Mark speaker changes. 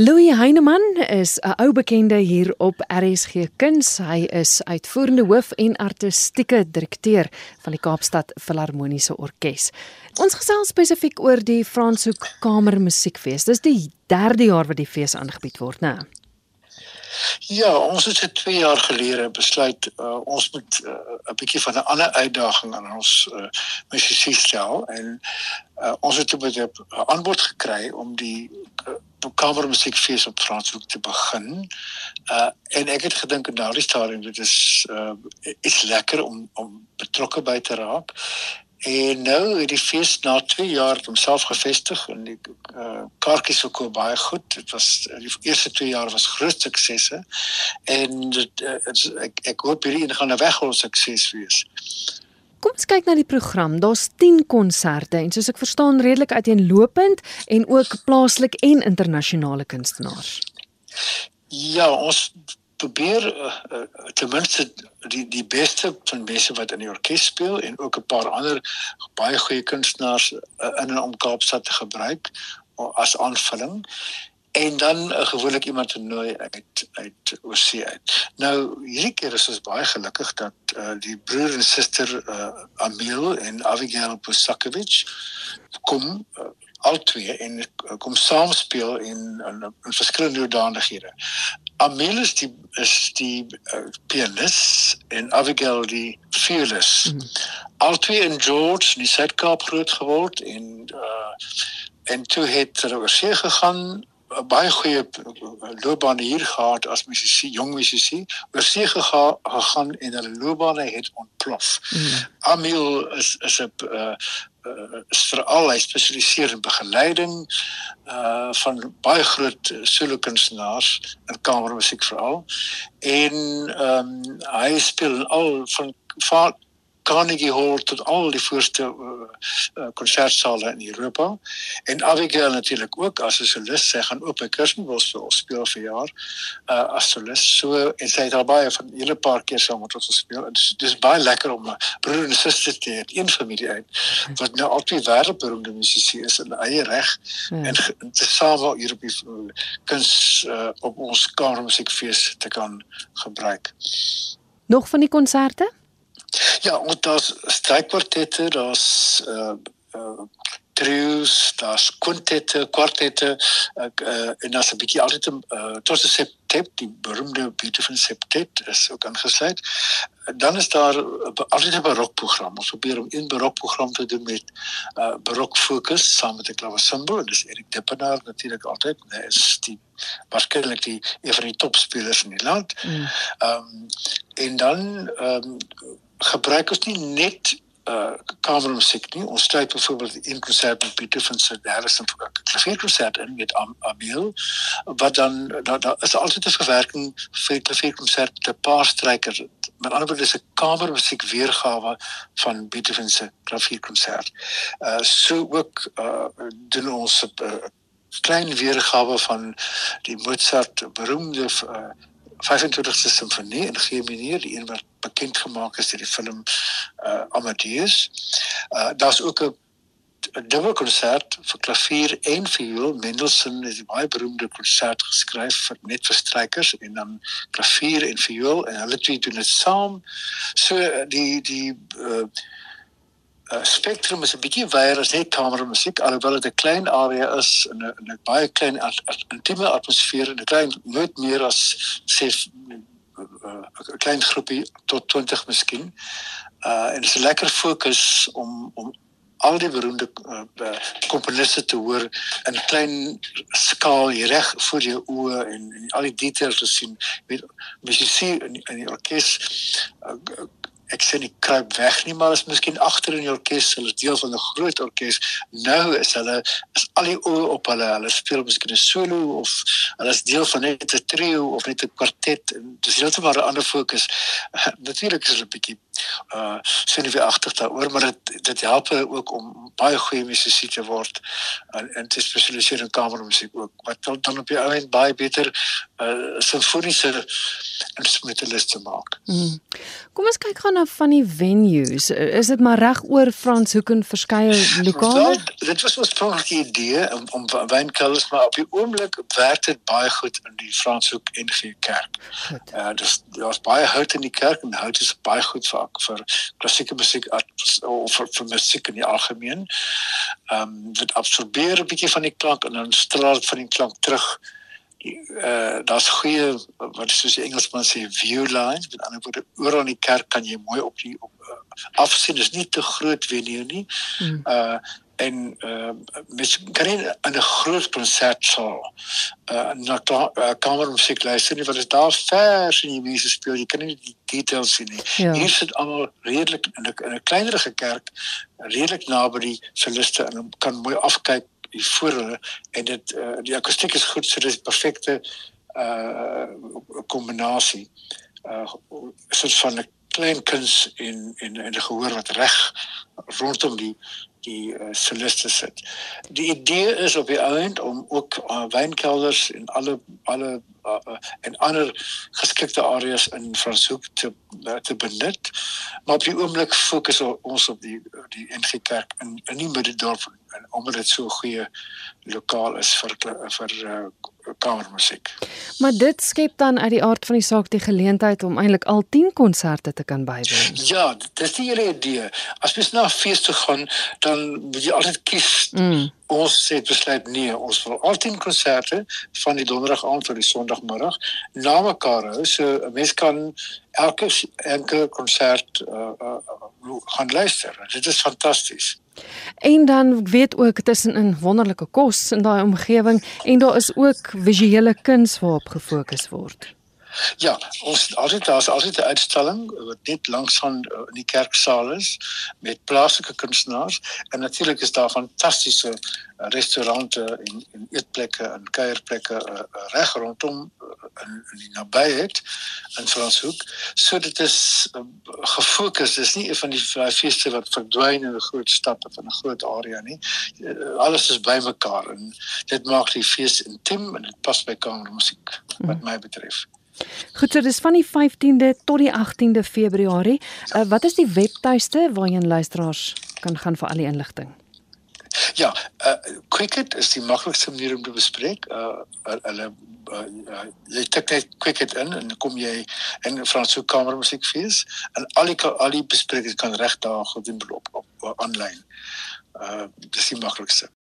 Speaker 1: Louis Heineman is 'n ou bekende hier op RSG Kuns. Hy is uitvoerende hoof en artistieke direkteur van die Kaapstad Filharmoniese Orkees. Ons gesels spesifiek oor die Franshoek Kamermusiekfees. Dis die 3de jaar wat die fees aangebied word, né?
Speaker 2: Ja, ons het dit 2 jaar gelede besluit uh, ons moet 'n uh, bietjie van 'n ander uitdaging aan ons uh, musisië stel en uh, ons het 'n aanbod gekry om die uh, kamermusiekfees op Franshoek te begin. Uh en ek het gedink in daardie stadium dit is uh is lekker om om betrokke by te raak. En nou het die fees na 2 jaar homself gevestig en die uh kaartjies verkoop baie goed. Dit was die eerste 2 jaar was groot suksesse en dit uh, ek ek hoop hierdie een gaan 'n weghol sukses wees.
Speaker 1: Kom ons kyk na die program. Daar's 10 konserte en soos ek verstaan redelik uiteenlopend en ook plaaslik en internasionale kunstenaars.
Speaker 2: Ja, ons probeer uh, uh, ten minste die die beste van mense wat in die orkes speel en ook 'n paar ander baie goeie kunstenaars uh, in en om Kaapstad te gebruik uh, as aanvulling en dan uh, gewoonlik iemand te nooi uit uit Oosie uit. Nou hierdie keer is ons baie gelukkig dat uh, die broer en suster uh, Amil en Abigail Pusakovic kom uh, al twee en uh, kom saam speel in in, in verskillende hoedanighede. Amil is die is die uh, pianis en Abigail die violist. Mm. Al twee in George, die Suid-Kaap groot geword en uh, en toe het hulle oor see gegaan 'n baie goeie loopbaan hier gehad as musisi, jong musisi, oor see gegaan gegaan en hulle loopbane het ontplof. Mm. Amil is is 'n uh, uh, veral hy spesialiseer in begeleiding uh van baie groot solo kunstenaars in kamermusiek veral. En ehm um, hy speel al van van Carnegie Hall tot al die voorste konsertsale uh, uh, in Europa. En Abigail natuurlik ook as 'n solist sy gaan ook by Kirstenbosch speel speel vir jaar uh, as solist. So en sy het al baie van hele paar keer saam met ons gespeel. En dis dis baie lekker om 'n broer en suster te hê een familie uit wat nou altyd wêreldberoemde musisië is in eie reg. Hmm. en te saam hier op die kuns uh, op ons kamermusiekfees te kan gebruik.
Speaker 1: Nog van die konserte
Speaker 2: Ja, ons daar's strykwartette, daar's uh uh trios, daar's kwintette, kwartette, uh, en daar's 'n bietjie altyd 'n uh, tot 'n septet, die beroemde Beautiful Septet is ook aangesluit. Dan is daar altyd 'n barokprogram. Ons probeer om een barokprogram te doen met uh barok fokus saam met 'n klaversymbol, dis Erik Dippenaar natuurlik altyd. Hy is die waarskynlik die een van die topspelers in die land. Mm. Ehm mm. um, en dan ehm um, gebruik ons nie net uh kamermusiek nie. Ons stryd byvoorbeeld een konsert met Pieter van se Harrison vir 'n klavierkonsert in met Am Abiel wat dan daar da is altyd 'n verwerking vir klavierkonsert 'n paar strykers. Met ander woorde is 'n kamermusiek weergawe van Pieter van se klavierkonsert. Uh so ook uh doen ons 'n uh, klein weergawe van die Mozart beroemde uh 25ste simfonie in G mineur, die een wat bekend gemaak is deur die film uh Amadeus. Uh daar's ook 'n dubbel konsert vir klavier en viool. Mendelssohn het 'n baie beroemde konsert geskryf vir net vir strykers en dan klavier en viool en hulle twee doen dit saam. So die die uh uh, spektrum is 'n bietjie wyer as net kamermusiek alhoewel dit 'n klein area is in 'n 'n baie klein intieme atmosfeer en 'n klein nooit meer as sê 'n uh, klein groepie tot 20 miskien. Uh en dit is 'n lekker fokus om om al die beroemde uh, komponiste te hoor in klein skaal hier reg voor jou oë en, en al die details te sien. Weet, sien in, in die orkes uh, ek sê nie kruip weg nie maar is miskien agter in die orkes hulle is deel van 'n groot orkes. Nou is hulle is al die oë op hulle. Hulle speel miskien 'n solo of hulle is deel van net 'n trio of net 'n kwartet. Dis heeltemal 'n ander fokus. Natuurlik is hulle bietjie uh senuweeagtig daaroor, maar dit dit help ook om baie goeie musisi te word en, en te spesialiseer in kamermusiek ook. Wat dan op die ou end baie beter uh simfoniese instrumentaliste maak. Mm.
Speaker 1: Kom ons kyk gou na van die venues. Is dit maar reg oor Franshoek en verskeie lokale? Wel,
Speaker 2: dit was ons vroeglike idee om om wynkelders maar op die oomblik werk dit baie goed in die Franshoek NG Kerk. Uh dis daar's baie hout in die kerk en hout is baie goed vir vir klassieke musiek of vir, vir musiek in die algemeen. Ehm um, dit absorbeer 'n bietjie van die klank en dan straal dit van die klank terug uh daar's goeie wat soos die Engelsman sê view lines met ander woorde oor aan die kerk kan jy mooi op die op, uh, afsien is nie te groot venue nie hmm. uh en uh mens kan nie in 'n groot konsertsaal uh na uh, kamermusiek luister nie want dit daar vers en jy mense speel jy kan nie die details sien nie ja. hier sit almal redelik in 'n in 'n kleinerige kerk redelik naby die soliste en kan mooi afkyk die voor hulle en dit uh, die akoestiek is goed so dis perfekte uh kombinasie uh soos van 'n klein kuns en en en gehoor wat reg rondom die die uh, soliste sit. Die idee is op die einde om ook uh, wynkelders en alle alle uh, en ander geskikte areas in Franshoek te uh, te benut. Maar op die oomblik fokus ons op die die NG Kerk in in die middedorp en omdat dit so 'n goeie lokaal is vir vir uh, kamermusiek.
Speaker 1: Maar dit skep dan uit die aard van die saak die geleentheid om eintlik al 10 konserte te kan bywoon.
Speaker 2: Ja, dis die hele idee. As jy na 'n fees toe gaan, dan moet jy altyd kies. Mm. Ons sê besluit nee, ons wil al 10 konserte van die donderdag aand tot die sonoggmiddag na mekaar hou. So 'n mens kan elke enkele konsert uh, uh, gaan luister. Dit is fantasties.
Speaker 1: En dan weet ook tussen 'n wonderlike kos in daai omgewing en daar is ook visuele kuns waarop gefokus word.
Speaker 2: Ja, ons altyd daar's altyd 'n uitstalling wat net langs van uh, in die kerksaal is met plaaslike kunstenaars en natuurlik is daar fantastiese uh, restaurante en, en eetplekke en kuierplekke uh, reg rondom in, in die nabyheid in Franshoek. So dit is uh, gefokus. Dis nie een van die feeste wat verdwyn in 'n groot stad of in 'n groot area nie. Uh, alles is bymekaar en dit maak die fees intiem en dit pas by kamermusiek wat mm. my betref.
Speaker 1: Goed, so dis van die 15de tot die 18de Februarie. Uh, wat is die webtuiste waarheen luisteraars kan gaan vir al die inligting?
Speaker 2: Ja, uh, Quicket is die maklikste manier om te bespreek. Uh hulle uh, jy tik net Quicket in en kom jy in Franse kamermusiekfees en al die al die besprekings kan reg daar gedoen word op, op, op online. Uh dis die maklikste.